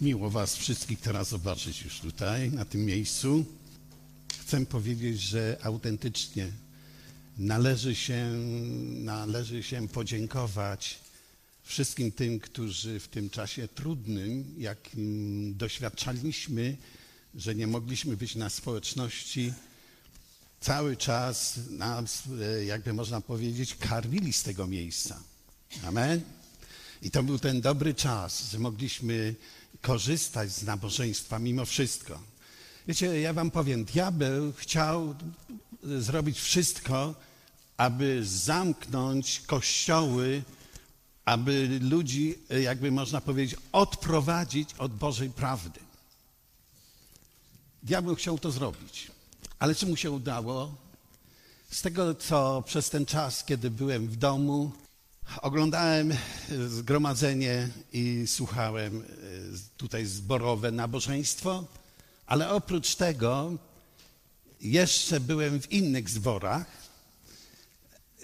Miło Was wszystkich teraz zobaczyć już tutaj, na tym miejscu. Chcę powiedzieć, że autentycznie należy się, należy się podziękować wszystkim tym, którzy w tym czasie trudnym, jak doświadczaliśmy, że nie mogliśmy być na społeczności, cały czas nas, e, jakby można powiedzieć, karmili z tego miejsca. Amen. I to był ten dobry czas, że mogliśmy korzystać z nabożeństwa mimo wszystko. Wiecie, ja wam powiem, diabeł chciał zrobić wszystko, aby zamknąć kościoły, aby ludzi, jakby można powiedzieć, odprowadzić od Bożej prawdy. Diabeł chciał to zrobić. Ale czy mu się udało? Z tego, co przez ten czas, kiedy byłem w domu, Oglądałem zgromadzenie i słuchałem e, tutaj zborowe nabożeństwo, ale oprócz tego jeszcze byłem w innych zborach.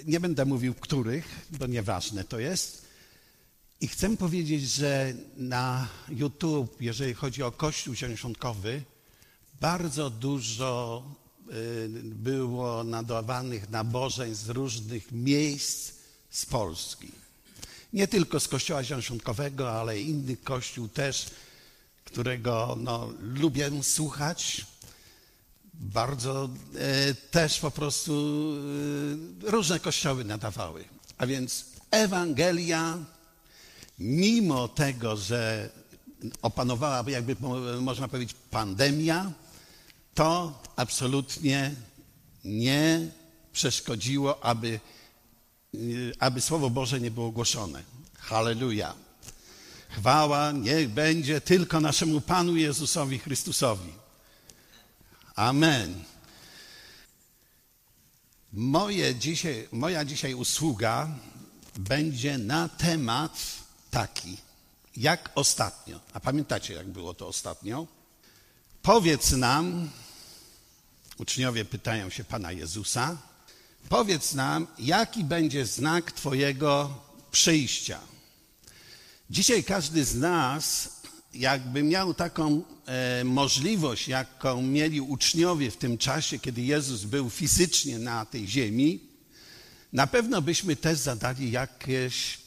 Nie będę mówił których, bo nieważne to jest. I chcę powiedzieć, że na YouTube, jeżeli chodzi o Kościół Zielonosiątkowy, bardzo dużo e, było nadawanych nabożeń z różnych miejsc z Polski. Nie tylko z Kościoła Zielonoszątkowego, ale inny kościół też, którego no, lubię słuchać. Bardzo e, też po prostu e, różne kościoły nadawały. A więc Ewangelia, mimo tego, że opanowała, jakby można powiedzieć, pandemia, to absolutnie nie przeszkodziło, aby aby Słowo Boże nie było głoszone. Halleluja. Chwała niech będzie tylko naszemu Panu Jezusowi Chrystusowi. Amen. Moje dzisiaj, moja dzisiaj usługa będzie na temat taki, jak ostatnio. A pamiętacie, jak było to ostatnio? Powiedz nam, uczniowie pytają się Pana Jezusa, Powiedz nam, jaki będzie znak Twojego przyjścia. Dzisiaj każdy z nas, jakby miał taką e, możliwość, jaką mieli uczniowie w tym czasie, kiedy Jezus był fizycznie na tej ziemi, na pewno byśmy też zadali jakieś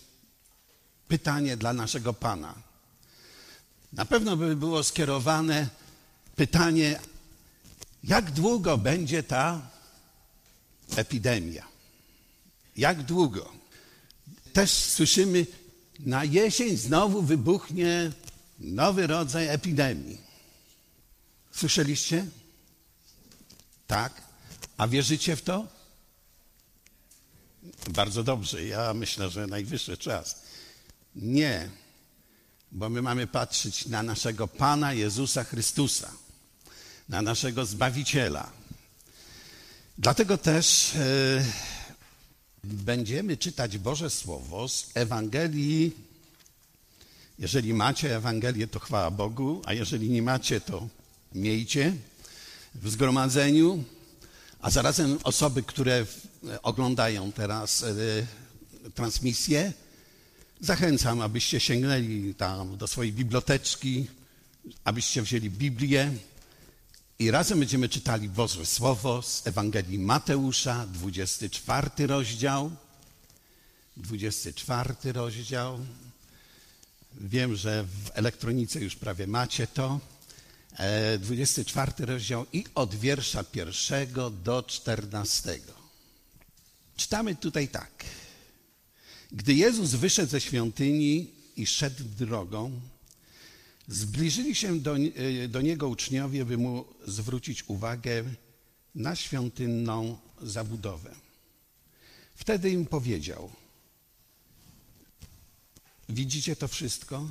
pytanie dla naszego Pana. Na pewno by było skierowane pytanie, jak długo będzie ta epidemia. Jak długo? Też słyszymy, na jesień znowu wybuchnie nowy rodzaj epidemii. Słyszeliście? Tak. A wierzycie w to? Bardzo dobrze. Ja myślę, że najwyższy czas. Nie, bo my mamy patrzeć na naszego Pana Jezusa Chrystusa, na naszego Zbawiciela, Dlatego też e, będziemy czytać Boże Słowo z Ewangelii. Jeżeli macie Ewangelię, to chwała Bogu, a jeżeli nie macie, to miejcie w zgromadzeniu. A zarazem osoby, które oglądają teraz e, transmisję, zachęcam, abyście sięgnęli tam do swojej biblioteczki, abyście wzięli Biblię, i razem będziemy czytali Boże Słowo z Ewangelii Mateusza, 24 rozdział. 24 rozdział. Wiem, że w elektronice już prawie macie to. 24 e, rozdział i od wiersza pierwszego do czternastego. Czytamy tutaj tak. Gdy Jezus wyszedł ze świątyni i szedł drogą, Zbliżyli się do, e, do niego uczniowie, by mu zwrócić uwagę na świątynną zabudowę. Wtedy im powiedział: Widzicie to wszystko?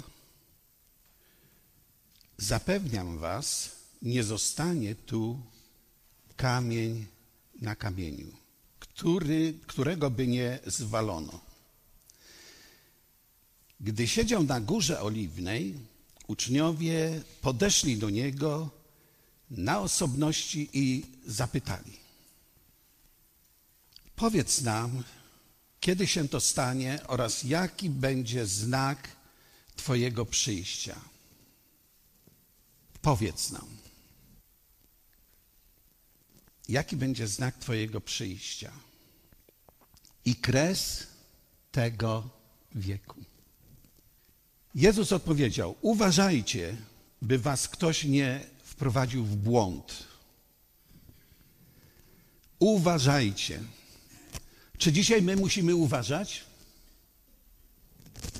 Zapewniam was, nie zostanie tu kamień na kamieniu, który, którego by nie zwalono. Gdy siedział na górze oliwnej, uczniowie podeszli do niego na osobności i zapytali: Powiedz nam, kiedy się to stanie oraz jaki będzie znak Twojego przyjścia. powiedz nam, jaki będzie znak Twojego przyjścia i kres tego wieku. Jezus odpowiedział: Uważajcie, by was ktoś nie wprowadził w błąd. Uważajcie. Czy dzisiaj my musimy uważać?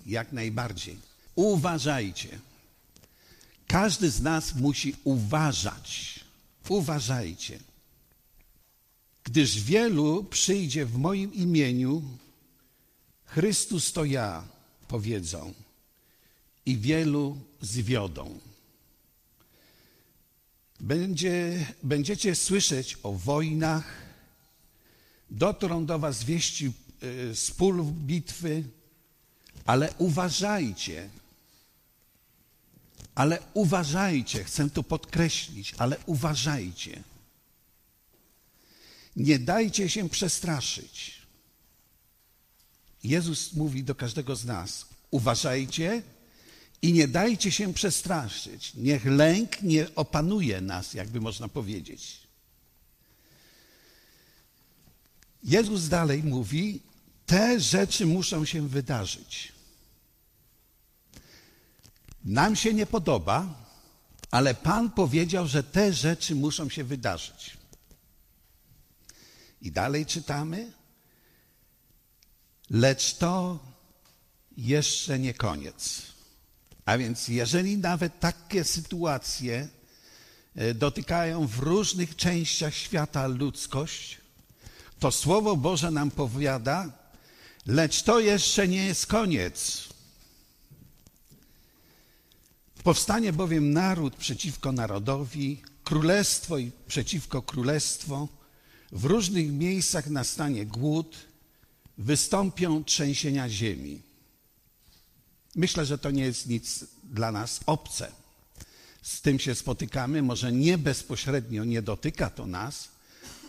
Jak najbardziej. Uważajcie. Każdy z nas musi uważać. Uważajcie. Gdyż wielu przyjdzie w moim imieniu, Chrystus to ja, powiedzą, i wielu zwiodą. Będzie, będziecie słyszeć o wojnach, dotrą do was wieści y, z pól bitwy, ale uważajcie, ale uważajcie, chcę to podkreślić, ale uważajcie. Nie dajcie się przestraszyć. Jezus mówi do każdego z nas: uważajcie i nie dajcie się przestraszyć. Niech lęk nie opanuje nas, jakby można powiedzieć. Jezus dalej mówi: te rzeczy muszą się wydarzyć. Nam się nie podoba, ale Pan powiedział, że te rzeczy muszą się wydarzyć. I dalej czytamy, lecz to jeszcze nie koniec. A więc, jeżeli nawet takie sytuacje e, dotykają w różnych częściach świata ludzkość, to Słowo Boże nam powiada, lecz to jeszcze nie jest koniec. Powstanie bowiem naród przeciwko narodowi, królestwo przeciwko królestwo, w różnych miejscach nastanie głód, wystąpią trzęsienia ziemi. Myślę, że to nie jest nic dla nas obce. Z tym się spotykamy, może nie bezpośrednio nie dotyka to nas,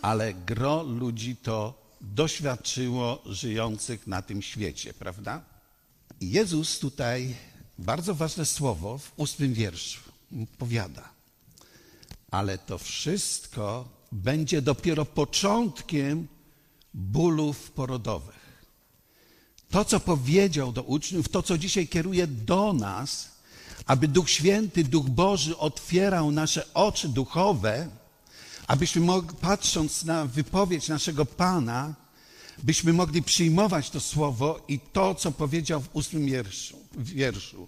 ale gro ludzi to doświadczyło żyjących na tym świecie, prawda? Jezus tutaj bardzo ważne słowo w ósmym wierszu powiada. Ale to wszystko będzie dopiero początkiem bólów porodowych. To, co powiedział do uczniów, to, co dzisiaj kieruje do nas, aby Duch Święty, Duch Boży otwierał nasze oczy duchowe, abyśmy mogli, patrząc na wypowiedź naszego Pana, byśmy mogli przyjmować to słowo i to, co powiedział w ósmym wierszu. wierszu.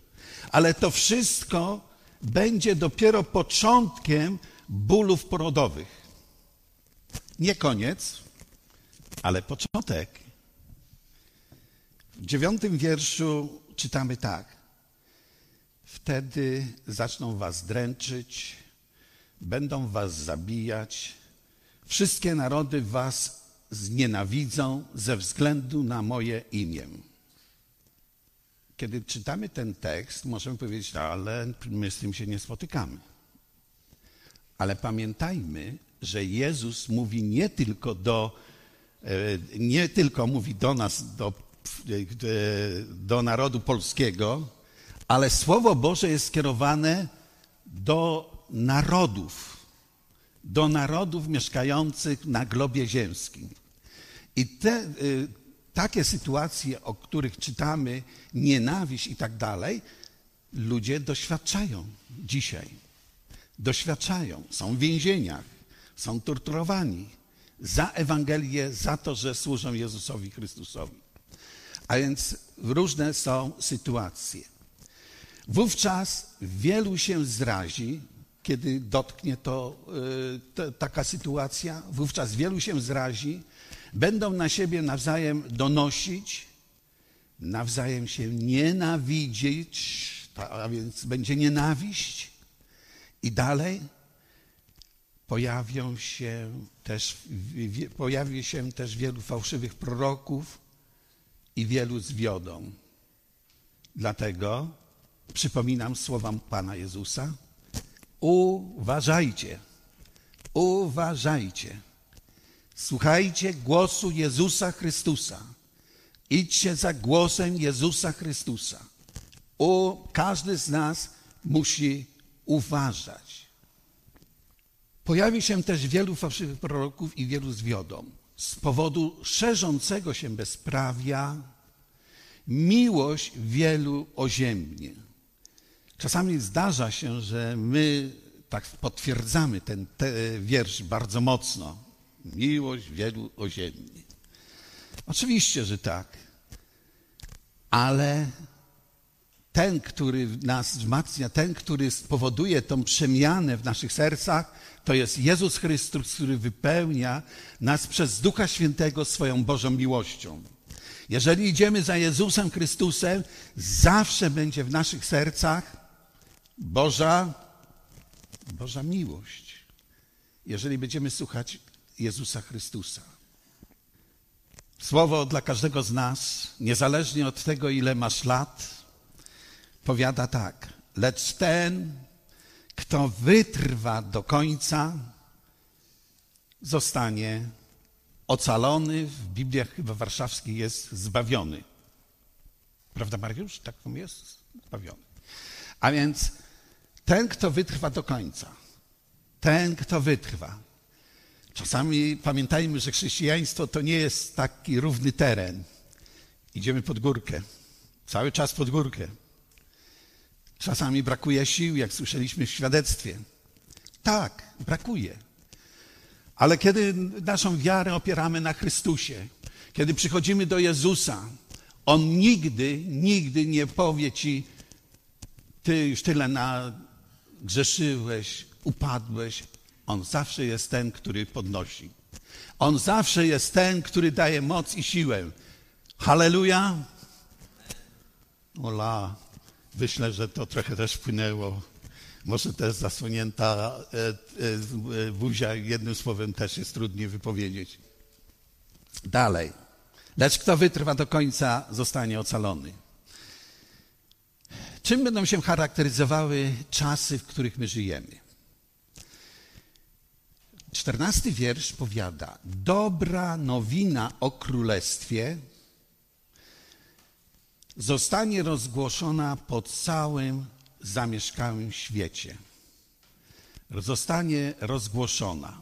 Ale to wszystko będzie dopiero początkiem bólów porodowych. Nie koniec, ale początek. W dziewiątym wierszu czytamy tak. Wtedy zaczną was dręczyć, będą was zabijać, wszystkie narody was znienawidzą ze względu na moje imię. Kiedy czytamy ten tekst, możemy powiedzieć, ale my z tym się nie spotykamy. Ale pamiętajmy, że Jezus mówi nie tylko do, e, nie tylko mówi do nas, do, do narodu polskiego, ale Słowo Boże jest skierowane do narodów, do narodów mieszkających na globie ziemskim. I te, y, takie sytuacje, o których czytamy, nienawiść i tak dalej, ludzie doświadczają dzisiaj. Doświadczają, są w więzieniach, są torturowani za Ewangelię, za to, że służą Jezusowi Chrystusowi. A więc różne są sytuacje. Wówczas wielu się zrazi, kiedy dotknie to, y, taka sytuacja, wówczas wielu się zrazi, będą na siebie nawzajem donosić, nawzajem się nienawidzić, a więc będzie nienawiść. I dalej pojawią się też, pojawi się też wielu fałszywych proroków i wielu zwiodą. Dlatego przypominam słowam Pana Jezusa, uważajcie, uważajcie. Słuchajcie głosu Jezusa Chrystusa. Idźcie za głosem Jezusa Chrystusa. O, każdy z nas musi uważać. Pojawi się też wielu fałszywych proroków i wielu zwiodą. Z powodu szerzącego się bezprawia miłość wielu oziębnie. Czasami zdarza się, że my tak potwierdzamy ten te wiersz bardzo mocno. Miłość wielu oziębnie. Oczywiście, że tak. Ale ten, który nas wzmacnia, ten, który spowoduje tą przemianę w naszych sercach, to jest Jezus Chrystus, który wypełnia nas przez Ducha Świętego swoją Bożą miłością. Jeżeli idziemy za Jezusem Chrystusem, zawsze będzie w naszych sercach Boża, Boża miłość. Jeżeli będziemy słuchać Jezusa Chrystusa. Słowo dla każdego z nas, niezależnie od tego, ile masz lat, powiada tak: Lecz ten, kto wytrwa do końca, zostanie ocalony. W Bibliach chyba warszawskiej jest zbawiony. Prawda, Mariusz? Tak to jest? Zbawiony. A więc ten, kto wytrwa do końca, ten, kto wytrwa. Czasami pamiętajmy, że chrześcijaństwo to nie jest taki równy teren. Idziemy pod górkę, cały czas pod górkę. Czasami brakuje sił, jak słyszeliśmy w świadectwie. Tak, brakuje. Ale kiedy naszą wiarę opieramy na Chrystusie, kiedy przychodzimy do Jezusa, On nigdy, nigdy nie powie ci, ty już tyle nagrzeszyłeś, upadłeś. On zawsze jest ten, który podnosi. On zawsze jest ten, który daje moc i siłę. Halleluja. Ola. Myślę, że to trochę też wpłynęło. Może też zasłonięta e, e, buzia jednym słowem też jest trudniej wypowiedzieć. Dalej. Lecz kto wytrwa do końca, zostanie ocalony. Czym będą się charakteryzowały czasy, w których my żyjemy? Czternasty wiersz powiada: Dobra nowina o królestwie zostanie rozgłoszona po całym zamieszkałym świecie. Zostanie rozgłoszona.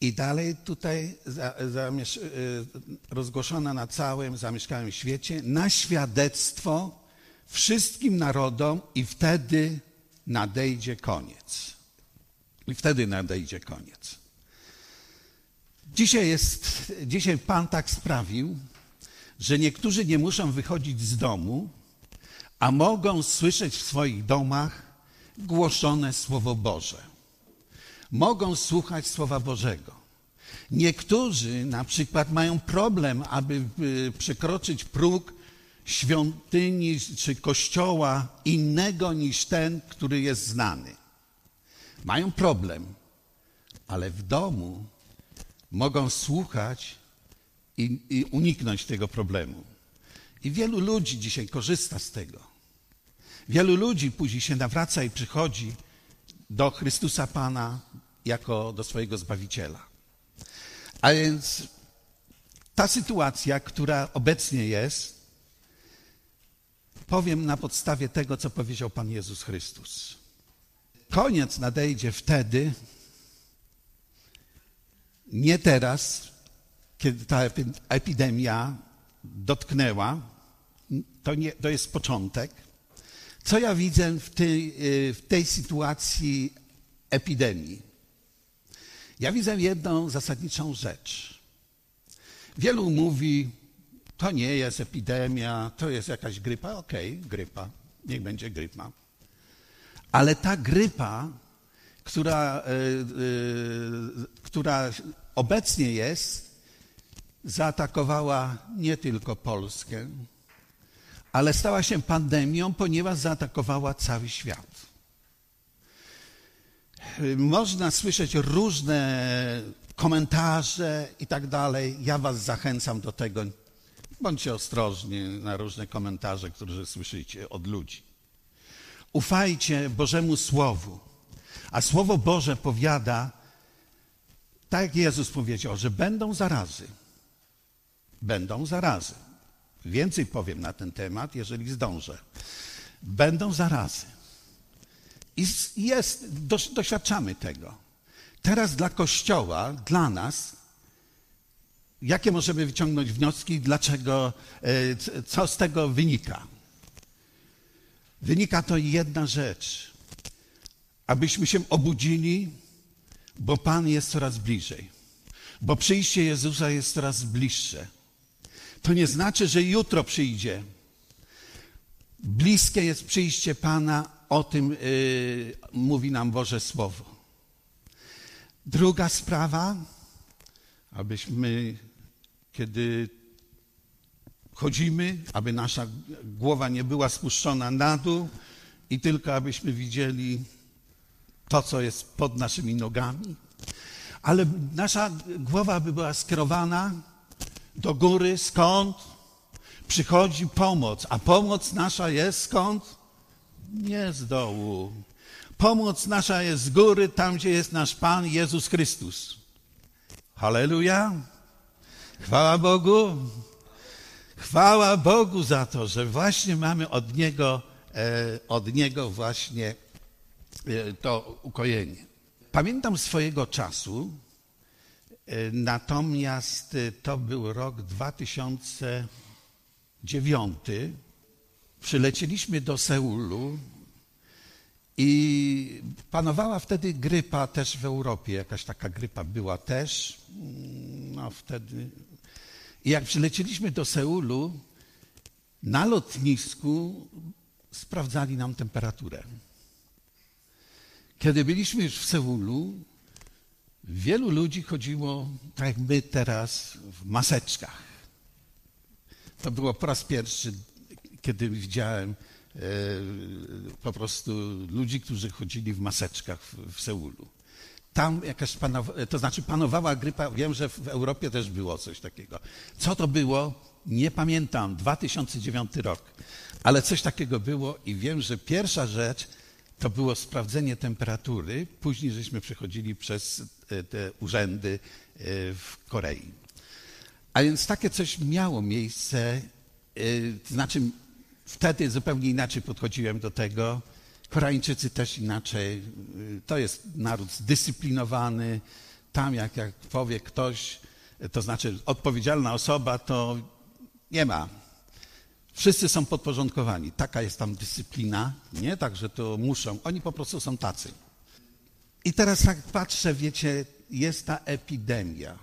I dalej tutaj y, rozgłoszona na całym zamieszkałym świecie, na świadectwo wszystkim narodom i wtedy nadejdzie koniec. I wtedy nadejdzie koniec. Dzisiaj jest, dzisiaj Pan tak sprawił, że niektórzy nie muszą wychodzić z domu, a mogą słyszeć w swoich domach głoszone Słowo Boże. Mogą słuchać Słowa Bożego. Niektórzy na przykład mają problem, aby y, przekroczyć próg świątyni czy kościoła innego niż ten, który jest znany. Mają problem, ale w domu mogą słuchać i, i uniknąć tego problemu. I wielu ludzi dzisiaj korzysta z tego. Wielu ludzi później się nawraca i przychodzi do Chrystusa Pana jako do swojego Zbawiciela. A więc ta sytuacja, która obecnie jest, powiem na podstawie tego, co powiedział Pan Jezus Chrystus. Koniec nadejdzie wtedy, nie teraz, kiedy ta epidemia dotknęła, to, nie, to jest początek. Co ja widzę w tej, y, w tej sytuacji epidemii? Ja widzę jedną zasadniczą rzecz. Wielu mówi, to nie jest epidemia, to jest jakaś grypa. Okej, okay, grypa, niech będzie grypa. Ale ta grypa która, e, e, która obecnie jest, zaatakowała nie tylko Polskę, ale stała się pandemią, ponieważ zaatakowała cały świat. Można słyszeć różne komentarze i tak dalej. Ja Was zachęcam do tego. Bądźcie ostrożni na różne komentarze, które słyszycie od ludzi. Ufajcie Bożemu Słowu. A Słowo Boże powiada, tak jak Jezus powiedział, że będą zarazy. Będą zarazy. Więcej powiem na ten temat, jeżeli zdążę. Będą zarazy. I jest, doświadczamy tego. Teraz dla Kościoła, dla nas, jakie możemy wyciągnąć wnioski, dlaczego, e, co z tego wynika? Wynika to jedna rzecz. Abyśmy się obudzili, bo Pan jest coraz bliżej. Bo przyjście Jezusa jest coraz bliższe. To nie znaczy, że jutro przyjdzie. Bliskie jest przyjście Pana, o tym yy, mówi nam Boże Słowo. Druga sprawa, abyśmy, kiedy chodzimy, aby nasza głowa nie była spuszczona na dół i tylko abyśmy widzieli to, co jest pod naszymi nogami, ale nasza głowa by była skierowana do góry, skąd przychodzi pomoc, a pomoc nasza jest skąd? Nie z dołu. Pomoc nasza jest z góry, tam gdzie jest nasz Pan Jezus Chrystus. Halleluja. Chwała Bogu. Chwała Bogu za to, że właśnie mamy od Niego, e, od Niego właśnie to ukojenie. Pamiętam swojego czasu, e, natomiast to był rok 2009. Przylecieliśmy do Seulu i panowała wtedy grypa też w Europie. Jakaś taka grypa była też. No wtedy i jak przylecieliśmy do Seulu, na lotnisku sprawdzali nam temperaturę. Kiedy byliśmy już w Seulu, wielu ludzi chodziło, tak jak my teraz, w maseczkach. To było po raz pierwszy, kiedy widziałem e, po prostu ludzi, którzy chodzili w maseczkach w, w Seulu tam jakaś panowała, to znaczy panowała grypa, wiem, że w Europie też było coś takiego. Co to było? Nie pamiętam, 2009 rok, ale coś takiego było i wiem, że pierwsza rzecz to było sprawdzenie temperatury, później żeśmy przechodzili przez e, te urzędy e, w Korei. A więc takie coś miało miejsce, e, znaczy wtedy zupełnie inaczej podchodziłem do tego, Koreańczycy też inaczej. To jest naród zdyscyplinowany. Tam jak, jak powie ktoś, to znaczy odpowiedzialna osoba, to nie ma. Wszyscy są podporządkowani. Taka jest tam dyscyplina. Nie tak, że to muszą. Oni po prostu są tacy. I teraz tak patrzę, wiecie, jest ta epidemia.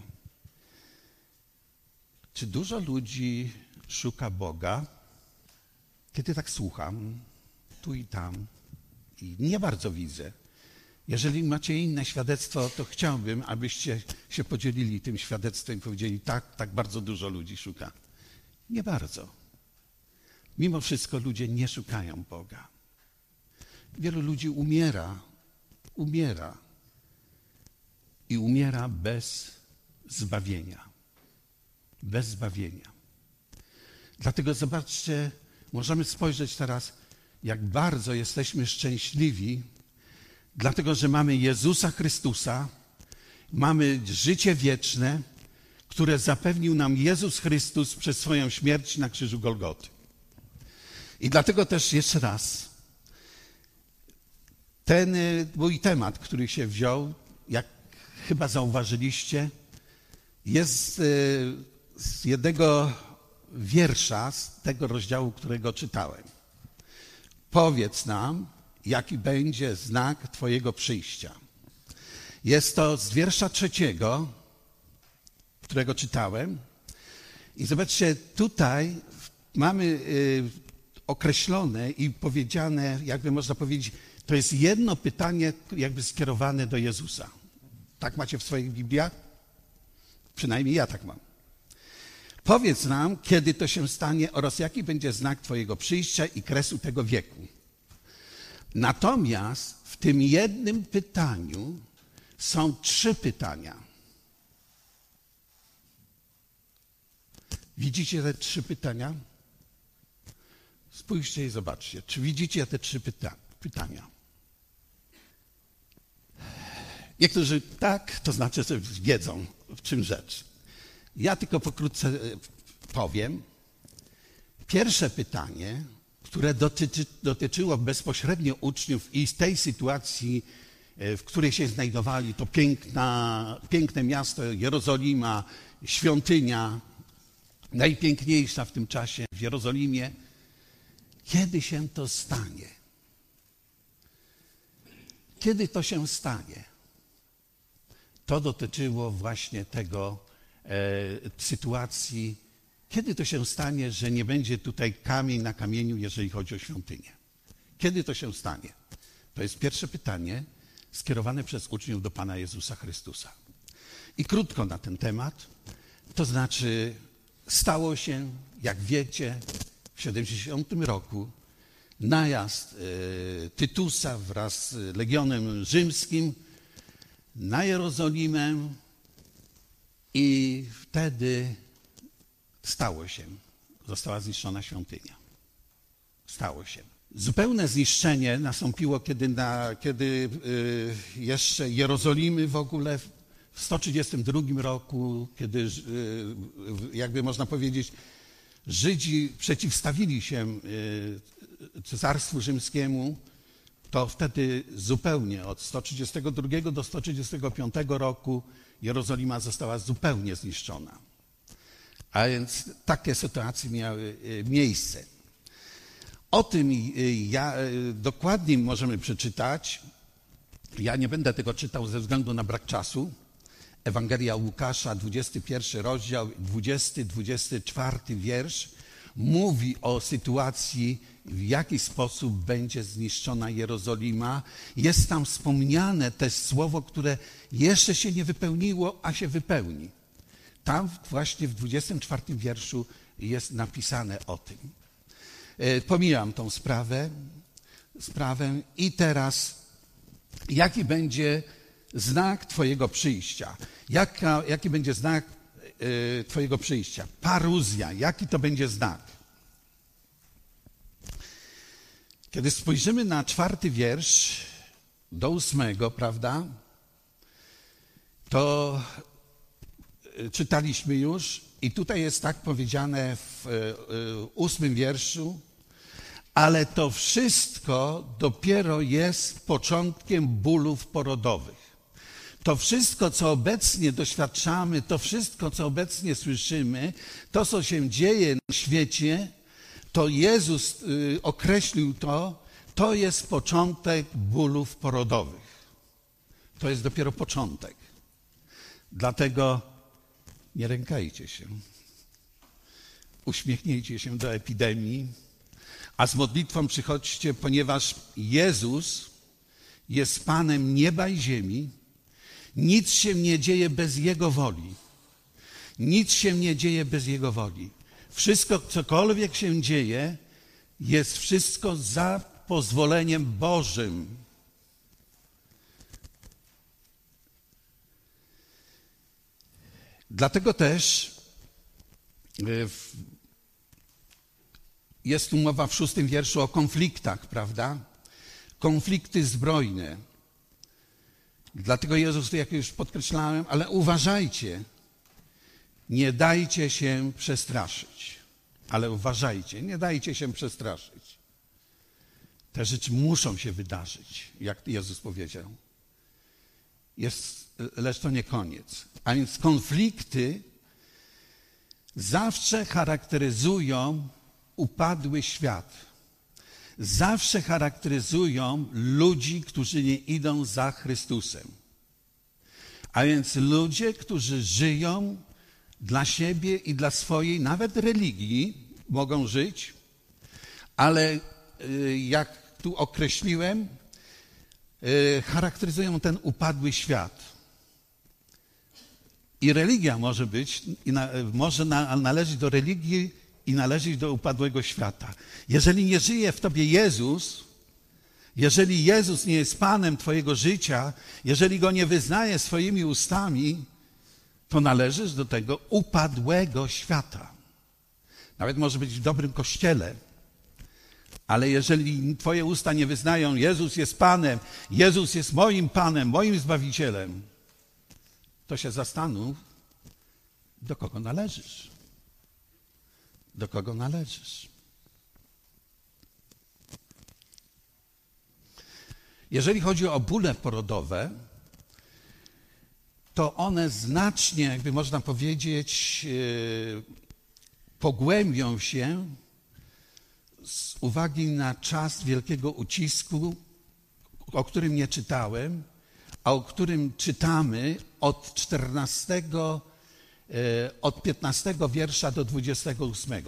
Czy dużo ludzi szuka Boga? Kiedy tak słucham, tu i tam, i nie bardzo widzę. Jeżeli macie inne świadectwo, to chciałbym, abyście się podzielili tym świadectwem i powiedzieli, tak, tak bardzo dużo ludzi szuka. Nie bardzo. Mimo wszystko ludzie nie szukają Boga. Wielu ludzi umiera, umiera i umiera bez zbawienia. Bez zbawienia. Dlatego zobaczcie, możemy spojrzeć teraz jak bardzo jesteśmy szczęśliwi, dlatego że mamy Jezusa Chrystusa, mamy życie wieczne, które zapewnił nam Jezus Chrystus przez swoją śmierć na krzyżu Golgoty. I dlatego też jeszcze raz, ten y, mój temat, który się wziął, jak chyba zauważyliście, jest y, z jednego wiersza z tego rozdziału, którego czytałem. Powiedz nam, jaki będzie znak Twojego przyjścia. Jest to z wiersza trzeciego, którego czytałem. I zobaczcie, tutaj mamy y, określone i powiedziane, jakby można powiedzieć, to jest jedno pytanie, jakby skierowane do Jezusa. Tak macie w swoich Bibliach? Przynajmniej ja tak mam. Powiedz nam, kiedy to się stanie oraz jaki będzie znak Twojego przyjścia i kresu tego wieku. Natomiast w tym jednym pytaniu są trzy pytania. Widzicie te trzy pytania? Spójrzcie i zobaczcie, czy widzicie te trzy pyta pytania. Niektórzy tak, to znaczy, że wiedzą, w czym rzecz. Ja tylko pokrótce e, powiem. Pierwsze pytanie, które dotyczy, dotyczyło bezpośrednio uczniów i z tej sytuacji, e, w której się znajdowali, to piękna, piękne miasto Jerozolima, świątynia, najpiękniejsza w tym czasie w Jerozolimie. Kiedy się to stanie? Kiedy to się stanie? To dotyczyło właśnie tego e, sytuacji, kiedy to się stanie, że nie będzie tutaj kamień na kamieniu, jeżeli chodzi o świątynię. Kiedy to się stanie? To jest pierwsze pytanie skierowane przez uczniów do Pana Jezusa Chrystusa. I krótko na ten temat, to znaczy stało się, jak wiecie, w 70 roku najazd e, Tytusa wraz z Legionem Rzymskim na Jerozolimę i wtedy stało się, została zniszczona świątynia. Stało się. Zupełne zniszczenie nastąpiło, kiedy, na, kiedy e, jeszcze Jerozolimy w ogóle w 132 roku, kiedy y, jakby można powiedzieć, Żydzi przeciwstawili się y, Cesarstwu Rzymskiemu, to wtedy zupełnie od 132 do 135 roku Jerozolima została zupełnie zniszczona. A więc takie sytuacje miały y, miejsce. O tym ja, dokładniej możemy przeczytać. Ja nie będę tego czytał ze względu na brak czasu. Ewangelia Łukasza, 21 rozdział, 20-24 wiersz mówi o sytuacji, w jaki sposób będzie zniszczona Jerozolima. Jest tam wspomniane też słowo, które jeszcze się nie wypełniło, a się wypełni. Tam właśnie w 24 wierszu jest napisane o tym. E, pomijam tą sprawę, sprawę i teraz jaki będzie znak Twojego przyjścia. Jaka, jaki będzie znak y, Twojego przyjścia? Paruzja. Jaki to będzie znak? Kiedy spojrzymy na czwarty wiersz do ósmego, prawda? To y, czytaliśmy już i tutaj jest tak powiedziane w y, ósmym wierszu, ale to wszystko dopiero jest początkiem bólów porodowych. To wszystko, co obecnie doświadczamy, to wszystko, co obecnie słyszymy, to, co się dzieje na świecie, to Jezus y, określił to, to jest początek bólów porodowych. To jest dopiero początek. Dlatego nie rękajcie się. Uśmiechnijcie się do epidemii, a z modlitwą przychodźcie, ponieważ Jezus jest Panem nieba i ziemi nic się nie dzieje bez Jego woli. Nic się nie dzieje bez Jego woli. Wszystko, cokolwiek się dzieje, jest wszystko za pozwoleniem Bożym. Dlatego też e, jest tu mowa w szóstym wierszu o konfliktach, prawda? Konflikty zbrojne. Dlatego Jezus, jak już podkreślałem, ale uważajcie, nie dajcie się przestraszyć. Ale uważajcie, nie dajcie się przestraszyć. Te rzeczy muszą się wydarzyć, jak Jezus powiedział. Jest, lecz to nie koniec. A więc konflikty zawsze charakteryzują upadły świat zawsze charakteryzują ludzi, którzy nie idą za Chrystusem. A więc ludzie, którzy żyją dla siebie i dla swojej, nawet religii, mogą żyć, ale y, jak tu określiłem, y, charakteryzują ten upadły świat. I religia może być, może należeć do religii i należeć do upadłego świata. Jeżeli nie żyje w tobie Jezus, jeżeli Jezus nie jest Panem Twojego życia, jeżeli Go nie wyznaje swoimi ustami, to należysz do tego upadłego świata. Nawet może być w dobrym kościele, ale jeżeli Twoje usta nie wyznają, Jezus jest Panem, Jezus jest moim Panem, moim Zbawicielem, to się zastanów, do kogo należysz do kogo należysz. Jeżeli chodzi o bóle porodowe, to one znacznie, jakby można powiedzieć, e, pogłębią się z uwagi na czas wielkiego ucisku, o którym nie czytałem, a o którym czytamy od 14 od 15 wiersza do 28.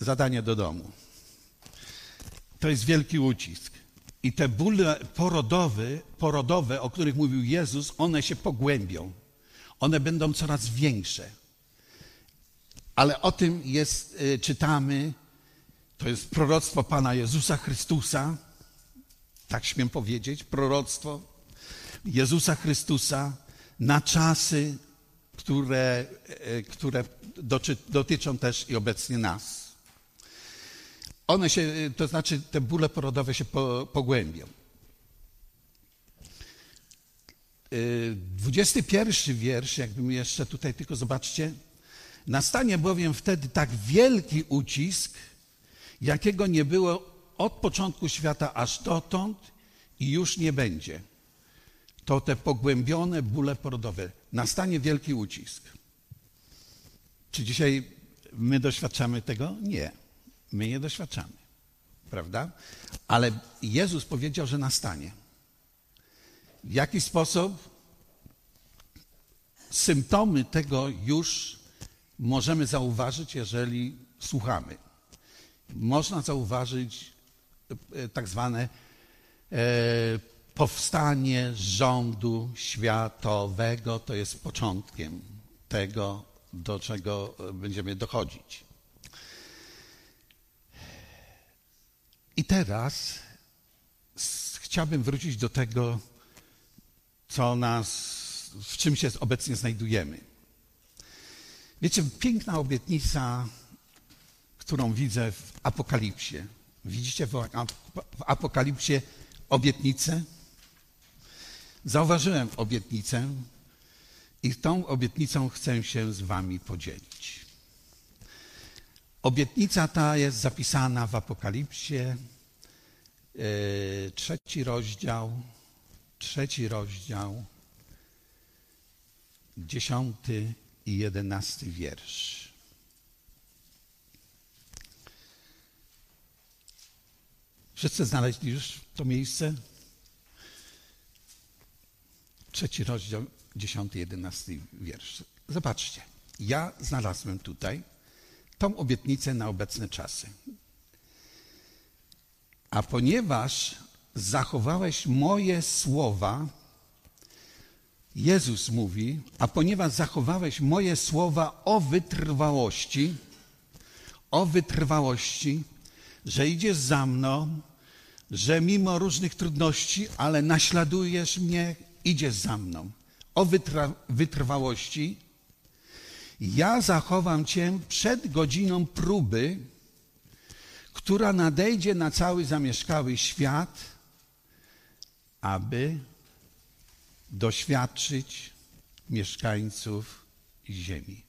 Zadanie do domu. To jest wielki ucisk. I te bóle porodowe, porodowe, o których mówił Jezus, one się pogłębią. One będą coraz większe. Ale o tym jest, y, czytamy, to jest proroctwo Pana Jezusa Chrystusa, tak śmiem powiedzieć, proroctwo Jezusa Chrystusa na czasy, które, y, które dotyczą też i obecnie nas. One się, to znaczy te bóle porodowe się po, pogłębią. 21 wiersz, jakbym jeszcze tutaj tylko zobaczcie. Nastanie bowiem wtedy tak wielki ucisk, jakiego nie było od początku świata aż dotąd i już nie będzie. To te pogłębione bóle porodowe. Nastanie wielki ucisk. Czy dzisiaj my doświadczamy tego? Nie. My nie doświadczamy, prawda? Ale Jezus powiedział, że nastanie. W jaki sposób? Symptomy tego już możemy zauważyć, jeżeli słuchamy. Można zauważyć e, tak zwane e, powstanie rządu światowego, to jest początkiem tego, do czego będziemy dochodzić. I teraz chciałbym wrócić do tego, co nas, w czym się obecnie znajdujemy. Wiecie, piękna obietnica, którą widzę w Apokalipsie. Widzicie w Apokalipsie obietnicę? Zauważyłem obietnicę i tą obietnicą chcę się z Wami podzielić. Obietnica ta jest zapisana w Apokalipsie, e, trzeci rozdział, trzeci rozdział, dziesiąty i jedenasty wiersz. Wszyscy znaleźli już to miejsce? Trzeci rozdział, dziesiąty, jedenasty wiersz. Zobaczcie, ja znalazłem tutaj tą obietnicę na obecne czasy. A ponieważ zachowałeś moje słowa, Jezus mówi, a ponieważ zachowałeś moje słowa o wytrwałości, o wytrwałości, że idziesz za mną, że mimo różnych trudności, ale naśladujesz mnie, idziesz za mną. O wytrwałości, ja zachowam cię przed godziną próby, która nadejdzie na cały zamieszkały świat, aby doświadczyć mieszkańców ziemi.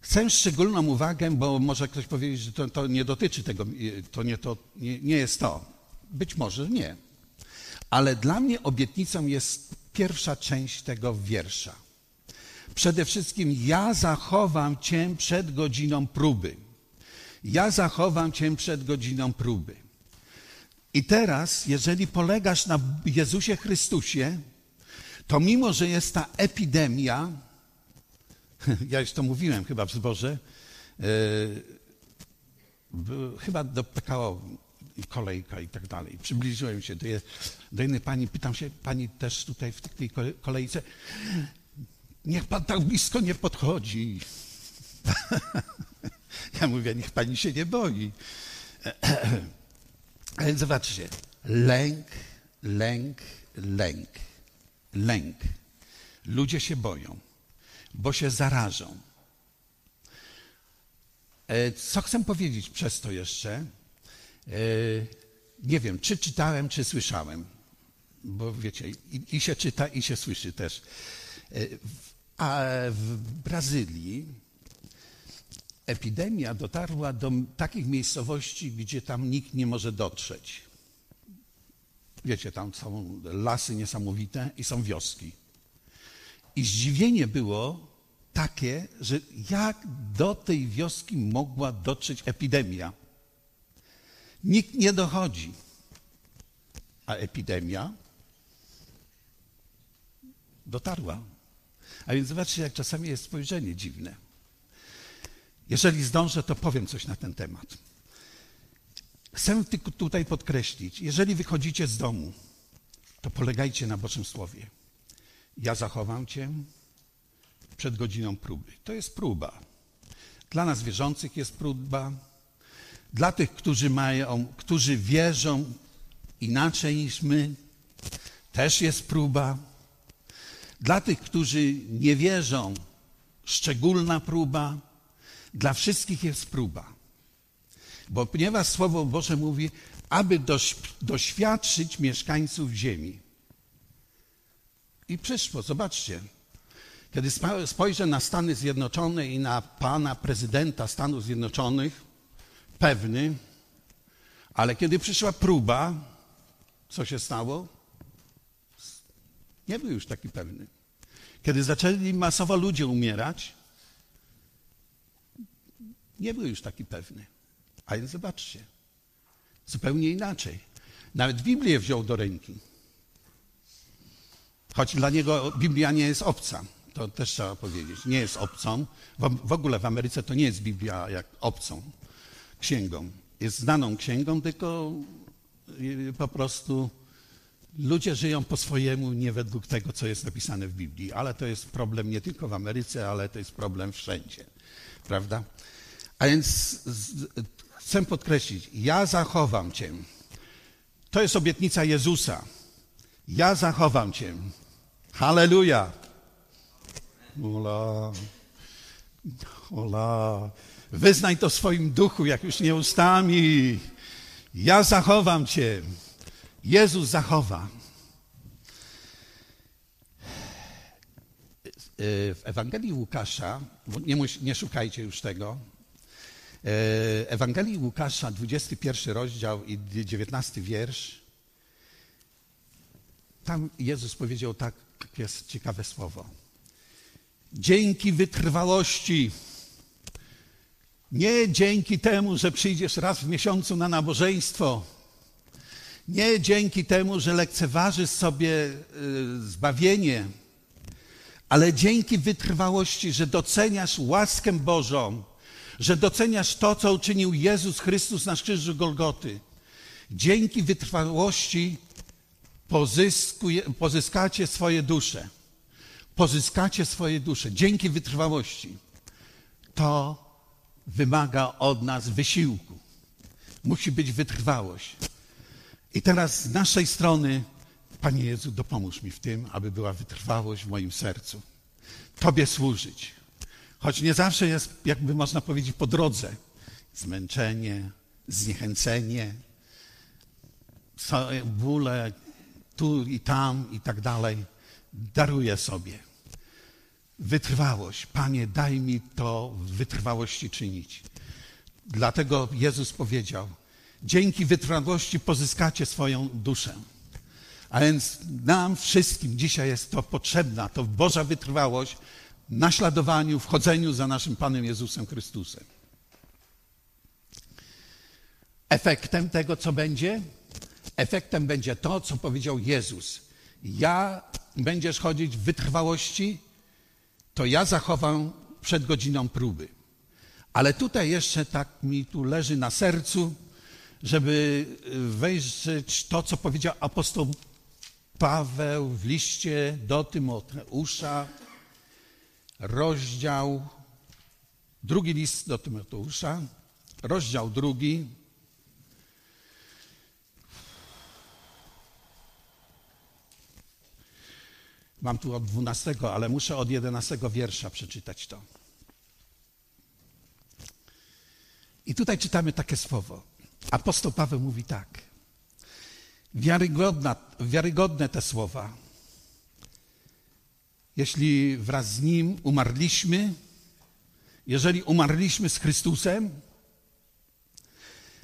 Chcę szczególną uwagę, bo może ktoś powiedzieć, że to, to nie dotyczy tego, to, nie, to nie, nie jest to. Być może nie. Ale dla mnie obietnicą jest pierwsza część tego wiersza. Przede wszystkim ja zachowam Cię przed godziną próby. Ja zachowam Cię przed godziną próby. I teraz, jeżeli polegasz na Jezusie Chrystusie, to mimo, że jest ta epidemia, ja już to mówiłem chyba w zborze, yy, chyba do PKO kolejka i tak dalej. Przybliżyłem się do, je, do jednej pani, pytam się, pani też tutaj w tej kolejce? Niech pan tak blisko nie podchodzi. ja mówię, niech pani się nie boi. Ale zobaczcie, lęk, lęk, lęk, lęk. Ludzie się boją, bo się zarażą. E, co chcę powiedzieć przez to jeszcze? E, nie wiem, czy czytałem, czy słyszałem, bo wiecie, i, i się czyta, i się słyszy też. E, a w Brazylii epidemia dotarła do takich miejscowości, gdzie tam nikt nie może dotrzeć. Wiecie, tam są lasy niesamowite i są wioski. I zdziwienie było takie, że jak do tej wioski mogła dotrzeć epidemia. Nikt nie dochodzi. A epidemia dotarła. A więc zobaczcie, jak czasami jest spojrzenie dziwne. Jeżeli zdążę, to powiem coś na ten temat. Chcę tylko tutaj podkreślić, jeżeli wychodzicie z domu, to polegajcie na Bożym Słowie. Ja zachowam Cię przed godziną próby. To jest próba. Dla nas wierzących jest próba. Dla tych, którzy mają, którzy wierzą inaczej niż my, też jest próba. Dla tych, którzy nie wierzą, szczególna próba. Dla wszystkich jest próba. Bo ponieważ Słowo Boże mówi, aby doświadczyć mieszkańców ziemi. I przyszło, zobaczcie. Kiedy spojrzę na Stany Zjednoczone i na pana prezydenta Stanów Zjednoczonych, pewny, ale kiedy przyszła próba, co się stało? Nie był już taki pewny. Kiedy zaczęli masowo ludzie umierać, nie był już taki pewny. A więc zobaczcie, zupełnie inaczej. Nawet Biblię wziął do ręki. Choć dla niego Biblia nie jest obca, to też trzeba powiedzieć. Nie jest obcą. W, ogóle w Ameryce to nie jest Biblia jak obcą księgą. Jest znaną księgą, tylko po prostu ludzie żyją po swojemu, nie według tego, co jest napisane w Biblii. Ale to jest problem nie tylko w Ameryce, ale to jest problem wszędzie. Prawda? A więc chcę podkreślić, ja zachowam Cię. To jest obietnica Jezusa. Ja zachowam Cię. Halleluja. Ola. Ola. Wyznaj to w swoim duchu, jak już nie ustami. Ja zachowam Cię. Jezus zachowa. W Ewangelii Łukasza, nie, nie szukajcie już tego, E, Ewangelii Łukasza, 21 rozdział i 19 wiersz. Tam Jezus powiedział tak, jest ciekawe słowo. Dzięki wytrwałości, nie dzięki temu, że przyjdziesz raz w miesiącu na nabożeństwo, nie dzięki temu, że lekceważysz sobie e, zbawienie, ale dzięki wytrwałości, że doceniasz łaskę Bożą, że doceniasz to, co uczynił Jezus Chrystus na krzyżu Golgoty. Dzięki wytrwałości pozyskacie swoje dusze. Pozyskacie swoje dusze. Dzięki wytrwałości. To wymaga od nas wysiłku. Musi być wytrwałość. I teraz z naszej strony, Panie Jezu, dopomóż mi w tym, aby była wytrwałość w moim sercu. Tobie służyć Choć nie zawsze jest, jakby można powiedzieć, po drodze. Zmęczenie, zniechęcenie, bóle tu i tam i tak dalej. Daruję sobie. Wytrwałość. Panie, daj mi to w wytrwałości czynić. Dlatego Jezus powiedział, dzięki wytrwałości pozyskacie swoją duszę. A więc nam wszystkim dzisiaj jest to potrzebna, to Boża wytrwałość, naśladowaniu, wchodzeniu za naszym Panem Jezusem Chrystusem. Efektem tego, co będzie? Efektem będzie to, co powiedział Jezus. Ja będziesz chodzić w wytrwałości, to ja zachowam przed godziną próby. Ale tutaj jeszcze tak mi tu leży na sercu, żeby wejrzeć to, co powiedział apostoł Paweł w liście do Tymoteusza, rozdział, drugi list do Tymoteusza, rozdział drugi. Mam tu od dwunastego, ale muszę od jedenastego wiersza przeczytać to. I tutaj czytamy takie słowo. Apostoł Paweł mówi tak. Wiarygodna, wiarygodne te słowa jeśli wraz z Nim umarliśmy, jeżeli umarliśmy z Chrystusem,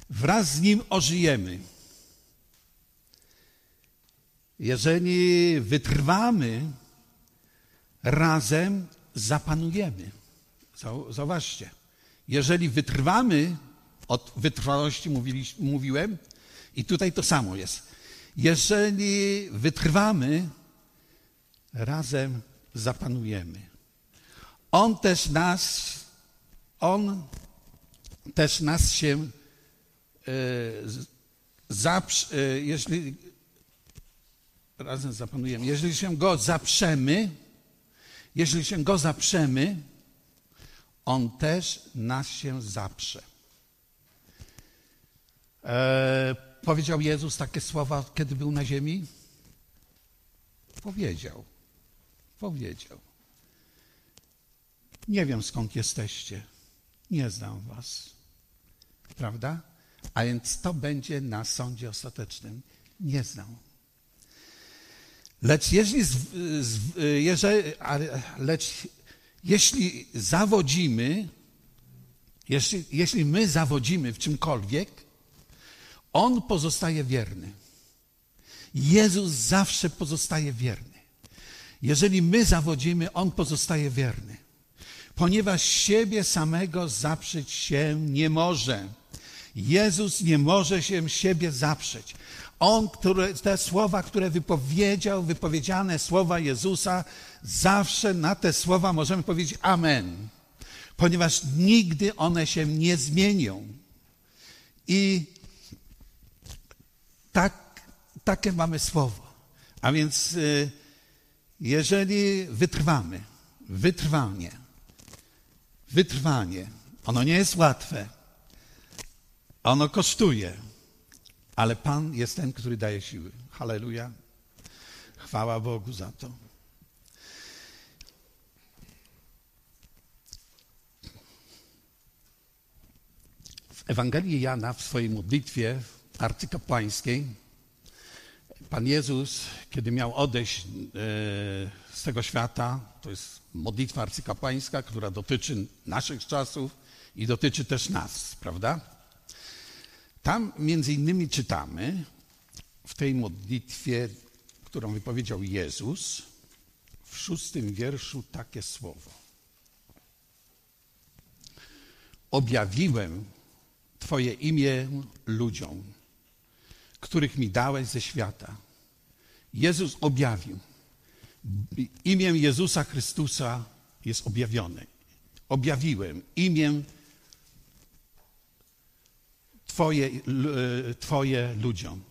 wraz z Nim ożyjemy. Jeżeli wytrwamy, razem zapanujemy. Zauważcie. Jeżeli wytrwamy, od wytrwałości mówili, mówiłem, i tutaj to samo jest. Jeżeli wytrwamy, razem zapanujemy. On też nas, on też nas się e, zaprz, e, jeśli razem zapanujemy, jeżeli się go zaprzemy, jeżeli się go zaprzemy, on też nas się zaprze. E, powiedział Jezus takie słowa, kiedy był na ziemi? Powiedział. Powiedział. Nie wiem skąd jesteście. Nie znam was. Prawda? A więc to będzie na sądzie ostatecznym. Nie znam. Lecz jeśli, jeżeli, lecz jeśli zawodzimy, jeśli, jeśli my zawodzimy w czymkolwiek, On pozostaje wierny. Jezus zawsze pozostaje wierny. Jeżeli my zawodzimy, On pozostaje wierny. Ponieważ siebie samego zaprzeć się nie może. Jezus nie może się siebie zaprzeć. On, które, te słowa, które wypowiedział, wypowiedziane słowa Jezusa, zawsze na te słowa możemy powiedzieć Amen, ponieważ nigdy one się nie zmienią. I tak, takie mamy słowo. A więc y, jeżeli wytrwamy, wytrwanie, wytrwanie, ono nie jest łatwe, ono kosztuje. Ale Pan jest ten, który daje siły. Halleluja. Chwała Bogu za to. W Ewangelii Jana, w swojej modlitwie arcykapłańskiej, Pan Jezus, kiedy miał odejść e, z tego świata, to jest modlitwa arcykapłańska, która dotyczy naszych czasów i dotyczy też nas, prawda? Tam między innymi czytamy w tej modlitwie, którą wypowiedział Jezus, w szóstym wierszu takie słowo. Objawiłem Twoje imię ludziom, których mi dałeś ze świata. Jezus objawił. Imię Jezusa Chrystusa jest objawione. Objawiłem imię Twoje, e, twoje ludziom.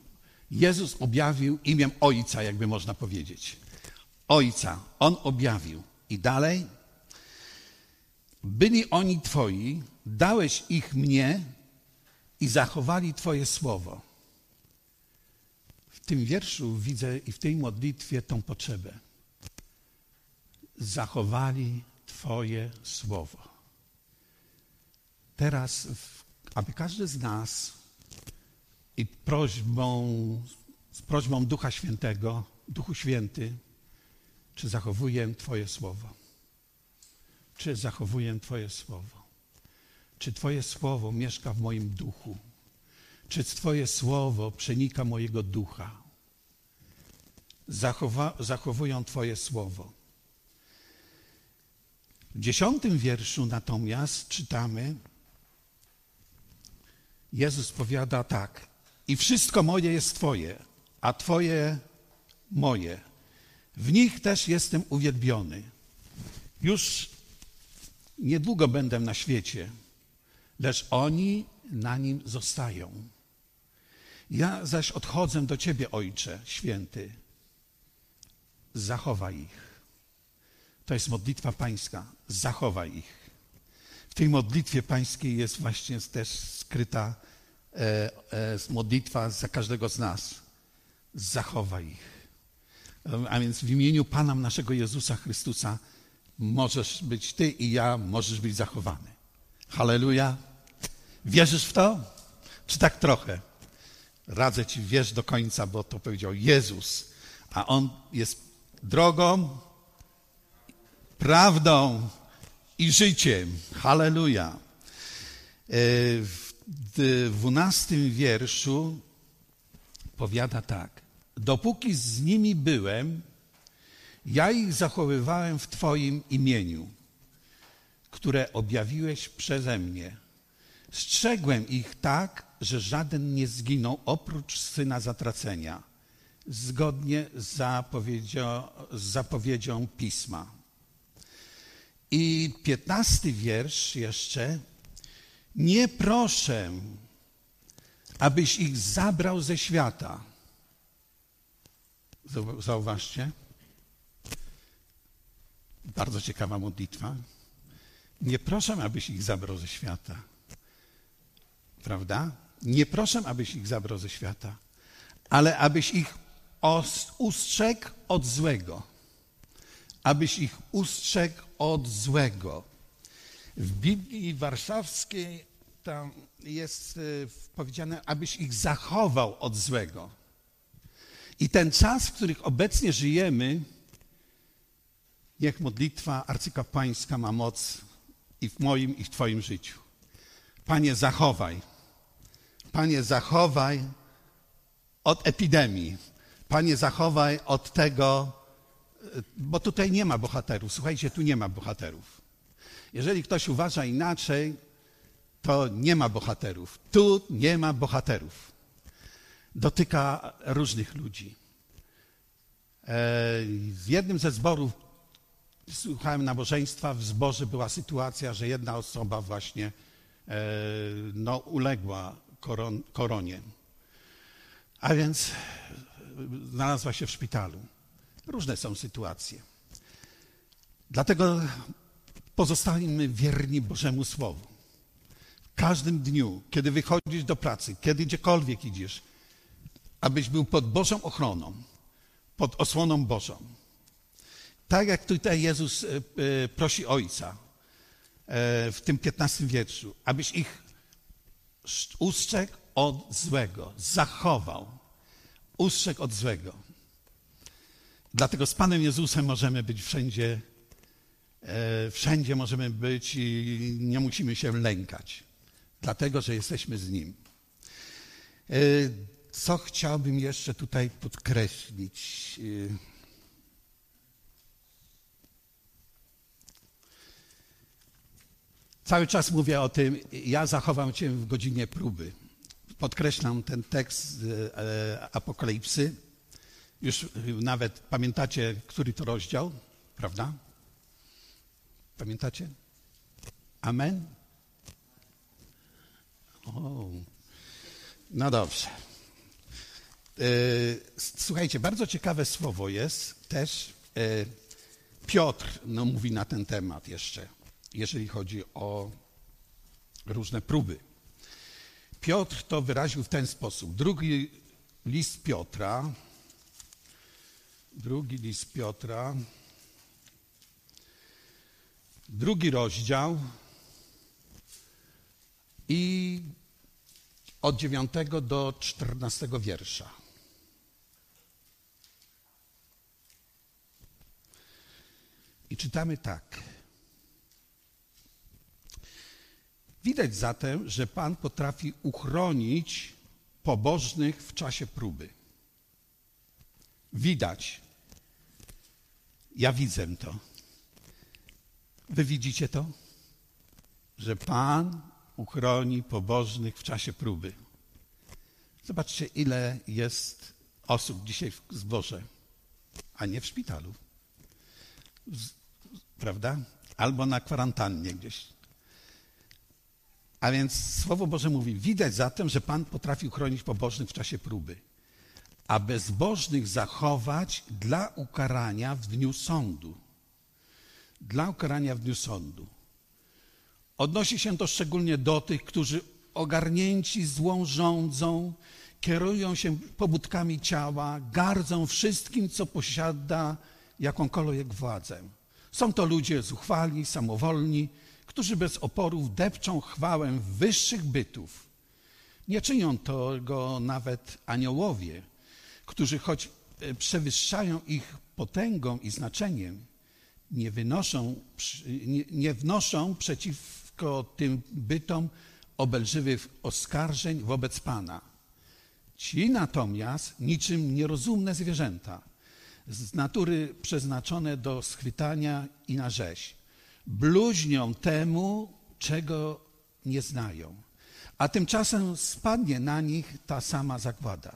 Jezus objawił imię Ojca, jakby można powiedzieć. Ojca. On objawił. I dalej. Byli oni Twoi, dałeś ich mnie i zachowali Twoje słowo. Tym wierszu widzę i w tej modlitwie tą potrzebę. Zachowali Twoje słowo. Teraz aby każdy z nas i prośbą, z prośbą Ducha Świętego, Duchu Święty, czy zachowuję Twoje słowo? Czy zachowuję Twoje słowo? Czy Twoje słowo mieszka w moim duchu? Czy Twoje słowo przenika mojego ducha? Zachowa, zachowują Twoje słowo. W dziesiątym wierszu natomiast czytamy, Jezus powiada tak: I wszystko moje jest Twoje, a Twoje moje. W nich też jestem uwielbiony. Już niedługo będę na świecie, lecz oni na nim zostają. Ja zaś odchodzę do Ciebie, Ojcze Święty. Zachowaj ich. To jest modlitwa Pańska. Zachowaj ich. W tej modlitwie Pańskiej jest właśnie też skryta e, e, modlitwa za każdego z nas. Zachowaj ich. A więc w imieniu Pana naszego Jezusa Chrystusa możesz być Ty i ja, możesz być zachowany. Halleluja. Wierzysz w to? Czy tak trochę? Radzę Ci, wierz do końca, bo to powiedział Jezus, a On jest drogą, prawdą i życiem. Halleluja. E, w dwunastym wierszu powiada tak. dopóki z nimi byłem, ja ich zachowywałem w Twoim imieniu, które objawiłeś przeze mnie. Strzegłem ich tak, że żaden nie zginął oprócz syna zatracenia, zgodnie z zapowiedzią, z zapowiedzią pisma. I piętnasty wiersz jeszcze. Nie proszę, abyś ich zabrał ze świata. Zauważcie. Bardzo ciekawa modlitwa. Nie proszę, abyś ich zabrał ze świata. Prawda? Nie proszę, abyś ich zabrał ze świata, ale abyś ich ustrzegł od złego. Abyś ich ustrzegł od złego. W Biblii Warszawskiej tam jest e, powiedziane, abyś ich zachował od złego. I ten czas, w którym obecnie żyjemy, niech modlitwa arcykapłańska ma moc i w moim, i w Twoim życiu. Panie, zachowaj. Panie, zachowaj od epidemii. Panie, zachowaj od tego, bo tutaj nie ma bohaterów. Słuchajcie, tu nie ma bohaterów. Jeżeli ktoś uważa inaczej, to nie ma bohaterów. Tu nie ma bohaterów. Dotyka różnych ludzi. E, w jednym ze zborów słuchałem nabożeństwa, w zborze była sytuacja, że jedna osoba właśnie e, no, uległa koron, koronie. A więc znalazła się w szpitalu. Różne są sytuacje. Dlatego pozostajmy wierni Bożemu Słowu. W każdym dniu, kiedy wychodzisz do pracy, kiedy gdziekolwiek idziesz, abyś był pod Bożą ochroną, pod osłoną Bożą. Tak jak tutaj Jezus e, e, prosi Ojca e, w tym 15 wierszu, abyś ich ustrzegł od złego, zachował, ustrzegł od złego. Dlatego z Panem Jezusem możemy być wszędzie, wszędzie możemy być i nie musimy się lękać, dlatego że jesteśmy z Nim. Co chciałbym jeszcze tutaj podkreślić? Cały czas mówię o tym, ja zachowam Cię w godzinie próby. Podkreślam ten tekst e, Apokalipsy. Już nawet pamiętacie, który to rozdział, prawda? Pamiętacie? Amen? O, no dobrze. E, słuchajcie, bardzo ciekawe słowo jest też. E, Piotr no, mówi na ten temat jeszcze jeżeli chodzi o różne próby. Piotr to wyraził w ten sposób. Drugi list Piotra, drugi list Piotra, drugi rozdział i od dziewiątego do czternastego wiersza. I czytamy tak. Widać zatem, że Pan potrafi uchronić pobożnych w czasie próby. Widać. Ja widzę to. Wy widzicie to? Że Pan uchroni pobożnych w czasie próby. Zobaczcie, ile jest osób dzisiaj w zborze, a nie w szpitalu. Prawda? Albo na kwarantannie gdzieś. A więc Słowo Boże mówi, widać zatem, że Pan potrafił chronić pobożnych w czasie próby, a bezbożnych zachować dla ukarania w dniu sądu. Dla ukarania w dniu sądu. Odnosi się to szczególnie do tych, którzy ogarnięci złą rządzą, kierują się pobudkami ciała, gardzą wszystkim, co posiada jakąkolwiek władzę. Są to ludzie zuchwali, samowolni, którzy bez oporów depczą chwałę wyższych bytów. Nie czynią tego nawet aniołowie, którzy choć e, przewyższają ich potęgą i znaczeniem, nie, wynoszą, nie, nie wnoszą przeciwko tym bytom obelżywych oskarżeń wobec Pana. Ci natomiast niczym nierozumne zwierzęta, z natury przeznaczone do schwytania i na rzeź, bluźnią temu, czego nie znają, a tymczasem spadnie na nich ta sama zagłada.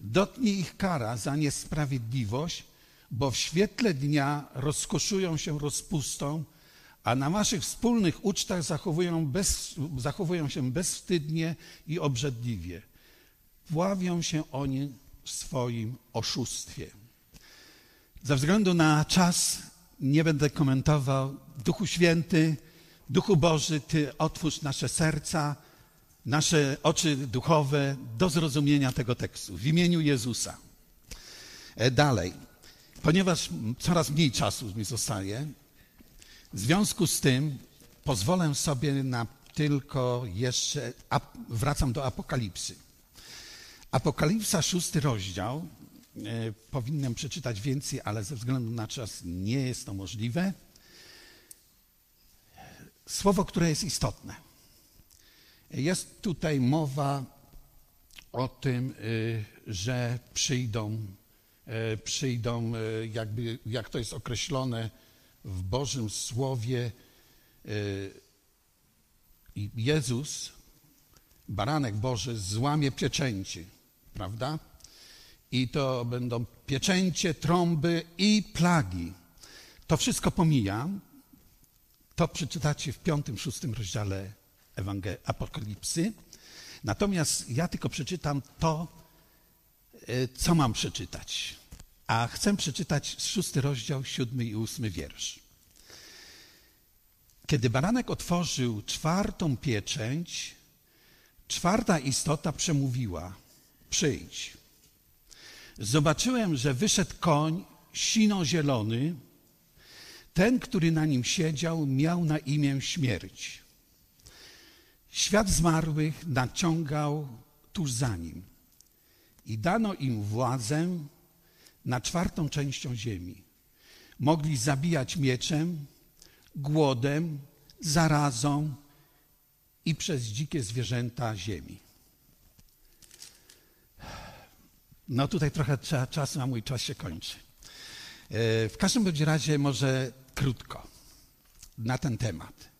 Dotknie ich kara za niesprawiedliwość, bo w świetle dnia rozkoszują się rozpustą, a na waszych wspólnych ucztach zachowują, bez, zachowują się bezwstydnie i obrzydliwie. Pławią się oni w swoim oszustwie. Ze względu na czas nie będę komentował. Duchu Święty, Duchu Boży, Ty otwórz nasze serca, nasze oczy duchowe do zrozumienia tego tekstu w imieniu Jezusa. E, dalej, ponieważ coraz mniej czasu mi zostaje, w związku z tym pozwolę sobie na tylko jeszcze, wracam do Apokalipsy. Apokalipsa, szósty rozdział. E, powinienem przeczytać więcej, ale ze względu na czas nie jest to możliwe. Słowo, które jest istotne. Jest tutaj mowa o tym, y, że przyjdą, e, przyjdą, e, jakby, jak to jest określone w Bożym Słowie, Jezus, baranek Boży, złamie pieczęci prawda? I to będą pieczęcie, trąby i plagi. To wszystko pomija. To przeczytacie w piątym, szóstym rozdziale Ewangel- Apokalipsy. Natomiast ja tylko przeczytam to, e, co mam przeczytać. A chcę przeczytać szósty rozdział, siódmy i ósmy wiersz. Kiedy baranek otworzył czwartą pieczęć, czwarta istota przemówiła – przyjdź. Zobaczyłem, że wyszedł koń sino-zielony. Ten, który na nim siedział, miał na imię śmierć. Świat zmarłych naciągał tuż za nim i dano im władzę nad czwartą częścią ziemi. Mogli zabijać mieczem, głodem, zarazą i przez dzikie zwierzęta ziemi. No tutaj trochę trzeba czasu, a mój czas się kończy. E, w każdym bądź razie może krótko na ten temat.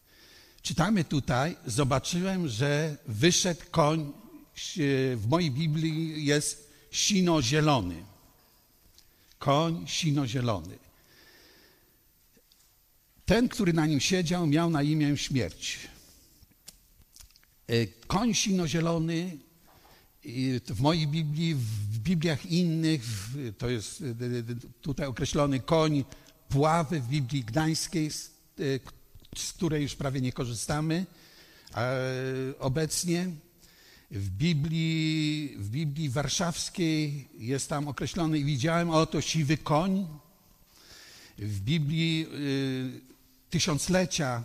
Czytamy tutaj, zobaczyłem, że wyszedł koń, w mojej Biblii jest sino-zielony. Koń sino-zielony. Ten, który na nim siedział, miał na imię śmierć. E, koń sino-zielony w mojej Biblii, w Bibliach innych, to jest tutaj określony koń pławy w Biblii Gdańskiej, z której już prawie nie korzystamy obecnie. W Biblii, w Biblii warszawskiej jest tam określony i widziałem oto siwy koń. W Biblii tysiąclecia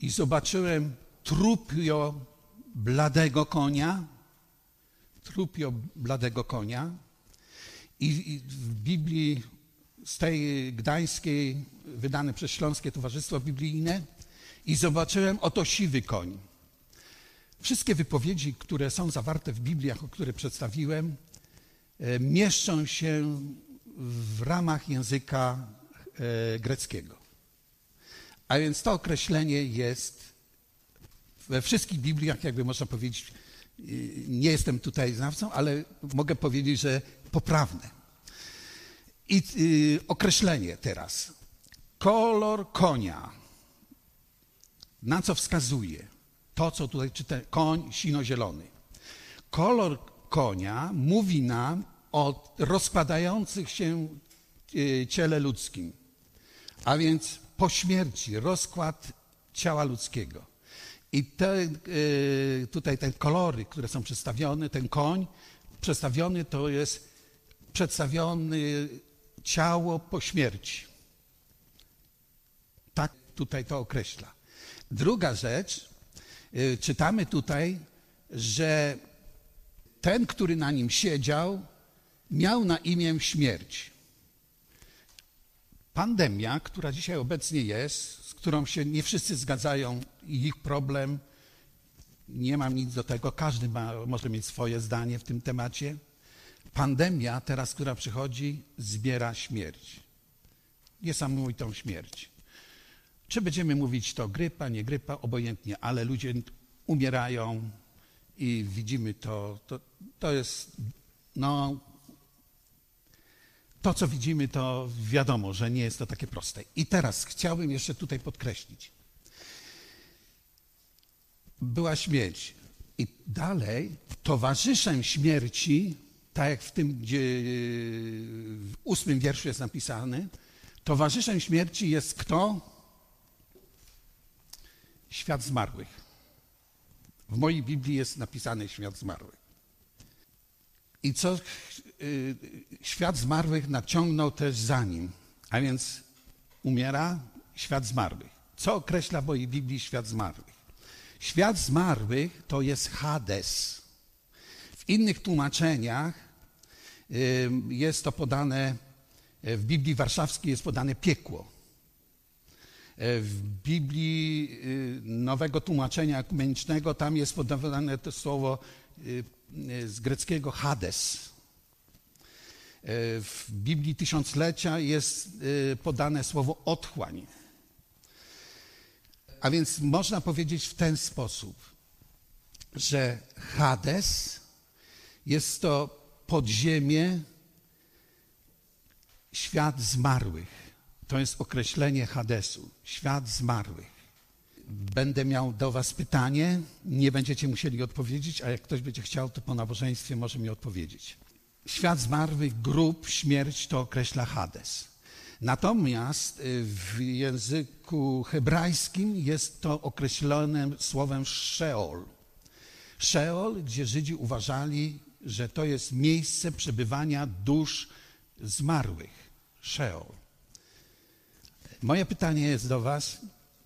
i zobaczyłem trupio bladego konia trupio bladego konia. I w Biblii z tej gdańskiej, wydane przez Śląskie Towarzystwo Biblijne, i zobaczyłem oto siwy koń. Wszystkie wypowiedzi, które są zawarte w Bibliach, o które przedstawiłem, e, mieszczą się w ramach języka e, greckiego. A więc to określenie jest we wszystkich Bibliach, jakby można powiedzieć, nie jestem tutaj znawcą, ale mogę powiedzieć, że poprawne. I y, określenie teraz. Kolor konia. Na co wskazuje? To, co tutaj czytam, koń sino-zielony. Kolor konia mówi nam o rozkładających się y, ciele ludzkim, a więc po śmierci, rozkład ciała ludzkiego. I te, y, tutaj te kolory, które są przedstawione, ten koń przedstawiony to jest przedstawiony ciało po śmierci. Tak tutaj to określa. Druga rzecz, y, czytamy tutaj, że ten, który na nim siedział, miał na imię śmierć. Pandemia, która dzisiaj obecnie jest, którą się nie wszyscy zgadzają, i ich problem, Nie mam nic do tego, każdy ma, może mieć swoje zdanie w tym temacie. Pandemia teraz, która przychodzi, zbiera śmierć. Niesamowitą śmierć. Czy będziemy mówić to grypa, nie grypa, obojętnie, ale ludzie umierają i widzimy to. To, to jest, no, to co widzimy, to wiadomo, że nie jest to takie proste. I teraz chciałbym jeszcze tutaj podkreślić. Była śmierć. I dalej towarzyszem śmierci, tak jak w tym, gdzie w ósmym wierszu jest napisane, towarzyszem śmierci jest kto? Świat zmarłych. W mojej Biblii jest napisany świat zmarłych. I co y, świat zmarłych naciągnął też za nim, a więc umiera świat zmarłych. Co określa w mojej Biblii świat zmarłych? Świat zmarłych to jest Hades. W innych tłumaczeniach y, jest to podane, w Biblii Warszawskiej jest podane piekło. W Biblii y, Nowego Tłumaczenia Ekumenicznego tam jest podawane to słowo z greckiego Hades. E, w Biblii Tysiąclecia jest podane słowo otchłań. A więc można powiedzieć w ten sposób, że Hades jest to podziemie, świat zmarłych. To jest określenie Hadesu, świat zmarłych. Będę miał do Was pytanie, nie będziecie musieli odpowiedzieć, a jak ktoś będzie chciał, to po nabożeństwie może mi odpowiedzieć. Świat zmarłych, grób, śmierć to określa Hades. Natomiast y, w języku hebrajskim jest to określone słowem Sheol. Sheol, gdzie Żydzi uważali, że to jest miejsce przebywania dusz zmarłych. Sheol. Moje pytanie jest do Was,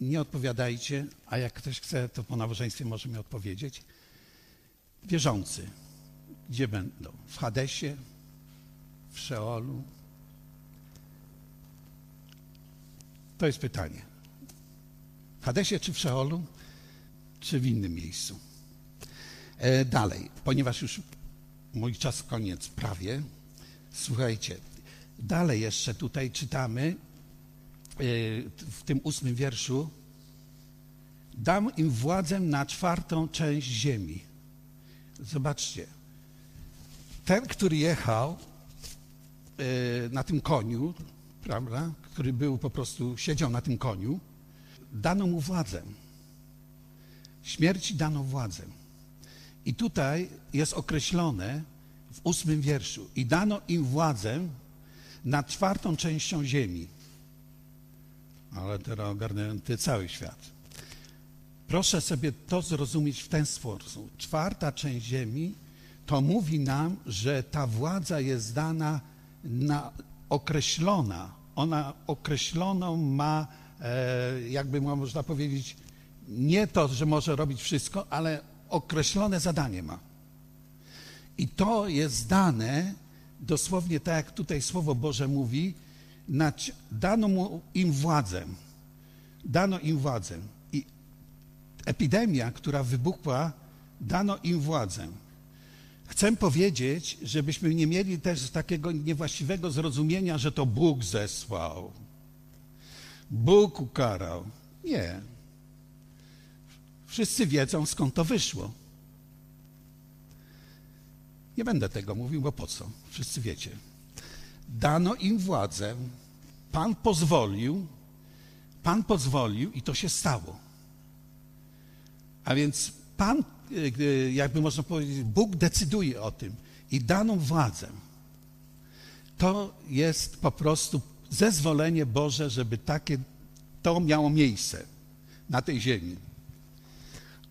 nie odpowiadajcie, a jak ktoś chce, to po nabożeństwie może mi odpowiedzieć. Wierzący, gdzie będą? W Hadesie, w Szeolu? To jest pytanie. W Hadesie czy w Szeolu, czy w innym miejscu? E, dalej, ponieważ już mój czas koniec prawie, słuchajcie, dalej jeszcze tutaj czytamy, w tym ósmym wierszu, dam im władzę na czwartą część ziemi. Zobaczcie, ten, który jechał e, na tym koniu, prawda, który był po prostu, siedział na tym koniu, dano mu władzę. Śmierci dano władzę. I tutaj jest określone w ósmym wierszu. I dano im władzę nad czwartą częścią ziemi ale teraz ogarnęły cały świat. Proszę sobie to zrozumieć w ten sposób. Czwarta część Ziemi to mówi nam, że ta władza jest dana na określona. Ona określoną ma, e, jakby można powiedzieć, nie to, że może robić wszystko, ale określone zadanie ma. I to jest dane, dosłownie tak jak tutaj Słowo Boże mówi, dano mu im władzę. Dano im władzę. I epidemia, która wybuchła, dano im władzę. Chcę powiedzieć, żebyśmy nie mieli też takiego niewłaściwego zrozumienia, że to Bóg zesłał. Bóg ukarał. Nie. Wszyscy wiedzą, skąd to wyszło. Nie będę tego mówił, bo po co? Wszyscy wiecie dano im władzę, Pan pozwolił, Pan pozwolił i to się stało. A więc Pan, e, e, jakby można powiedzieć, Bóg decyduje o tym i daną władzę. To jest po prostu zezwolenie Boże, żeby takie to miało miejsce na tej ziemi.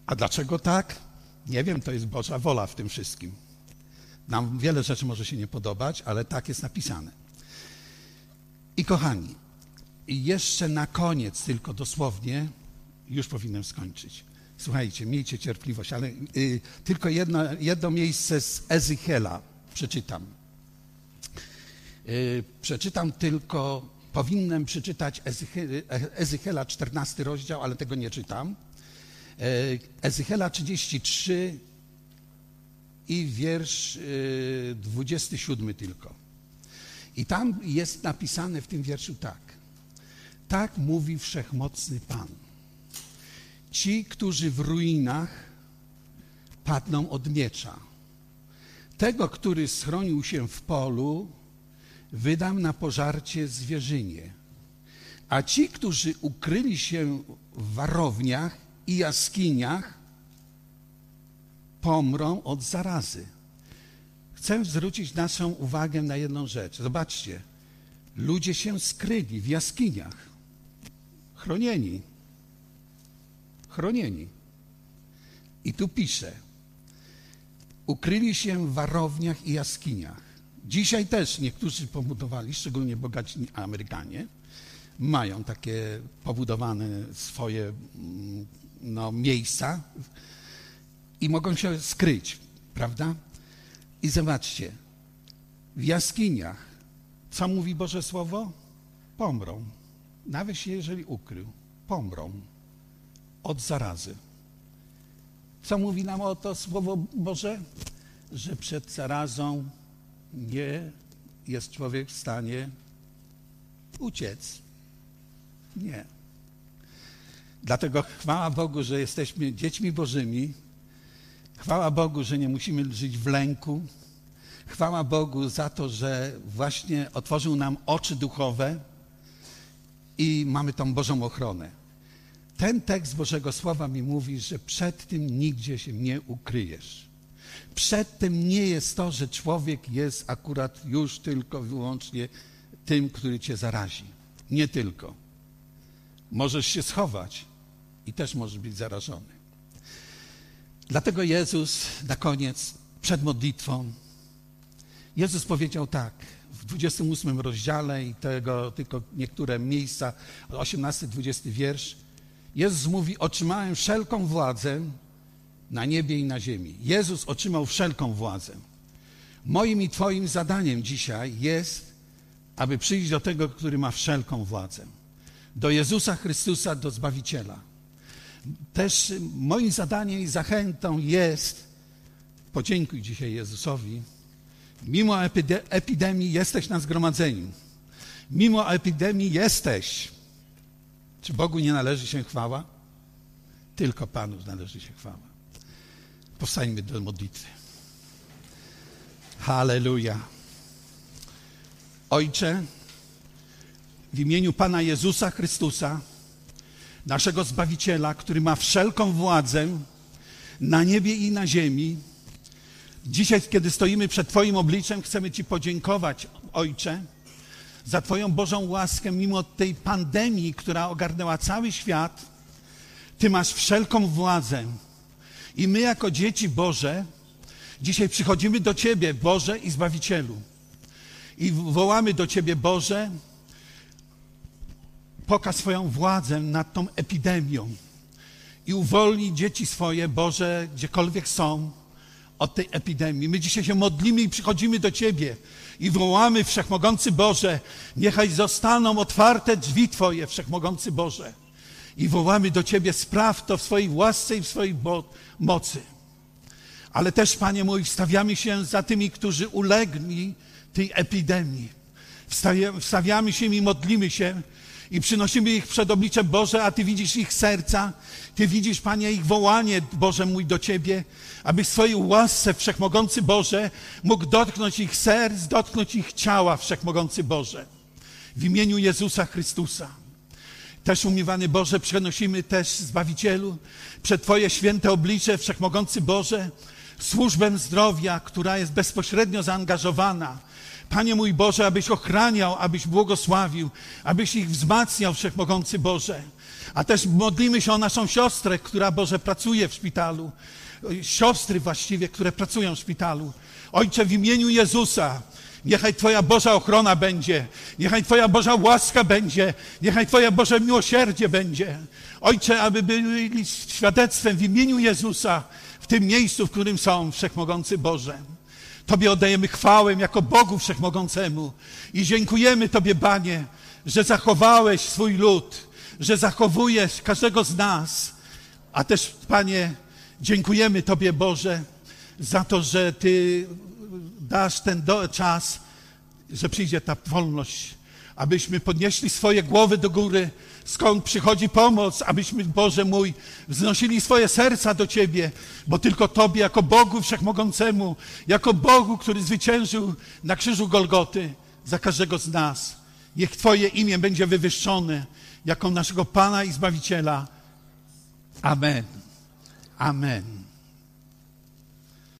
A dlaczego tak? Nie wiem, to jest Boża wola w tym wszystkim. Nam wiele rzeczy może się nie podobać, ale tak jest napisane. I kochani, jeszcze na koniec, tylko dosłownie, już powinienem skończyć. Słuchajcie, miejcie cierpliwość, ale y, tylko jedno, jedno miejsce z Ezychiela przeczytam. Y, przeczytam tylko, powinienem przeczytać Ezychiela 14 rozdział, ale tego nie czytam. Ezychiela 33 i wiersz 27 tylko. I tam jest napisane w tym wierszu tak. Tak mówi wszechmocny Pan. Ci, którzy w ruinach padną od miecza. Tego, który schronił się w polu, wydam na pożarcie zwierzynie. A ci, którzy ukryli się w warowniach i jaskiniach, pomrą od zarazy. Chcę zwrócić naszą uwagę na jedną rzecz. Zobaczcie, ludzie się skryli w jaskiniach, chronieni. Chronieni. I tu pisze, ukryli się w warowniach i jaskiniach. Dzisiaj też niektórzy pobudowali, szczególnie bogaci Amerykanie, mają takie pobudowane swoje mm, no, miejsca i mogą się skryć, prawda? I zobaczcie, w jaskiniach, co mówi Boże Słowo? Pomrą. Nawet się, jeżeli ukrył, pomrą od zarazy. Co mówi nam o to Słowo Boże? Że przed zarazą nie jest człowiek w stanie uciec. Nie. Dlatego chwała Bogu, że jesteśmy dziećmi Bożymi. Chwała Bogu, że nie musimy żyć w lęku. Chwała Bogu za to, że właśnie otworzył nam oczy duchowe i mamy tą Bożą ochronę. Ten tekst Bożego Słowa mi mówi, że przed tym nigdzie się nie ukryjesz. Przed tym nie jest to, że człowiek jest akurat już tylko wyłącznie tym, który cię zarazi. Nie tylko. Możesz się schować i też możesz być zarażony. Dlatego Jezus na koniec, przed modlitwą, Jezus powiedział tak, w 28 rozdziale i tego tylko niektóre miejsca, 18-20 wiersz, Jezus mówi, otrzymałem wszelką władzę na niebie i na ziemi. Jezus otrzymał wszelką władzę. Moim i Twoim zadaniem dzisiaj jest, aby przyjść do tego, który ma wszelką władzę. Do Jezusa Chrystusa, do Zbawiciela. Też moim zadaniem i zachętą jest, podziękuj dzisiaj Jezusowi, mimo epidemii jesteś na zgromadzeniu. Mimo epidemii jesteś. Czy Bogu nie należy się chwała? Tylko Panu należy się chwała. Powstańmy do modlitwy. Halleluja. Ojcze, w imieniu Pana Jezusa Chrystusa, naszego Zbawiciela, który ma wszelką władzę na niebie i na ziemi, dzisiaj, kiedy stoimy przed Twoim obliczem, chcemy Ci podziękować, Ojcze, za Twoją Bożą łaskę, mimo tej pandemii, która ogarnęła cały świat. Ty masz wszelką władzę i my, jako dzieci Boże, dzisiaj przychodzimy do Ciebie, Boże i Zbawicielu. I wołamy do Ciebie, Boże, pokaż swoją władzę nad tą epidemią i uwolnij dzieci swoje, Boże, gdziekolwiek są, od tej epidemii. My dzisiaj się modlimy i przychodzimy do Ciebie i wołamy, Wszechmogący Boże, niechaj zostaną otwarte drzwi Twoje, Wszechmogący Boże. I wołamy do Ciebie, spraw to w swojej łasce i w swojej mocy. Ale też, Panie mój, wstawiamy się za tymi, którzy ulegli tej epidemii. Wstawiamy się i modlimy się i przynosimy ich przed oblicze Boże, a Ty widzisz ich serca, Ty widzisz, Panie, ich wołanie, Boże mój, do Ciebie, aby w swojej łasce, Wszechmogący Boże, mógł dotknąć ich serc, dotknąć ich ciała, Wszechmogący Boże. W imieniu Jezusa Chrystusa. Też umiewany Boże, przenosimy też Zbawicielu przed Twoje święte oblicze, Wszechmogący Boże, służbę zdrowia, która jest bezpośrednio zaangażowana. Panie mój Boże, abyś ochraniał, abyś błogosławił, abyś ich wzmacniał, Wszechmogący Boże. A też modlimy się o naszą siostrę, która, Boże, pracuje w szpitalu. Siostry właściwie, które pracują w szpitalu. Ojcze, w imieniu Jezusa, Niechaj Twoja Boża ochrona będzie. Niechaj Twoja Boża łaska będzie. Niechaj Twoje Boże miłosierdzie będzie. Ojcze, aby byli świadectwem w imieniu Jezusa w tym miejscu, w którym są, Wszechmogący Boże. Tobie oddajemy chwałę jako Bogu Wszechmogącemu i dziękujemy Tobie, Panie, że zachowałeś swój lud, że zachowujesz każdego z nas. A też, Panie, dziękujemy Tobie, Boże, za to, że Ty dasz ten do, czas, że przyjdzie ta wolność, abyśmy podnieśli swoje głowy do góry, skąd przychodzi pomoc, abyśmy, Boże mój, wznosili swoje serca do Ciebie, bo tylko Tobie, jako Bogu Wszechmogącemu, jako Bogu, który zwyciężył na krzyżu Golgoty za każdego z nas, niech Twoje imię będzie wywyższone jako naszego Pana i Zbawiciela. Amen. Amen.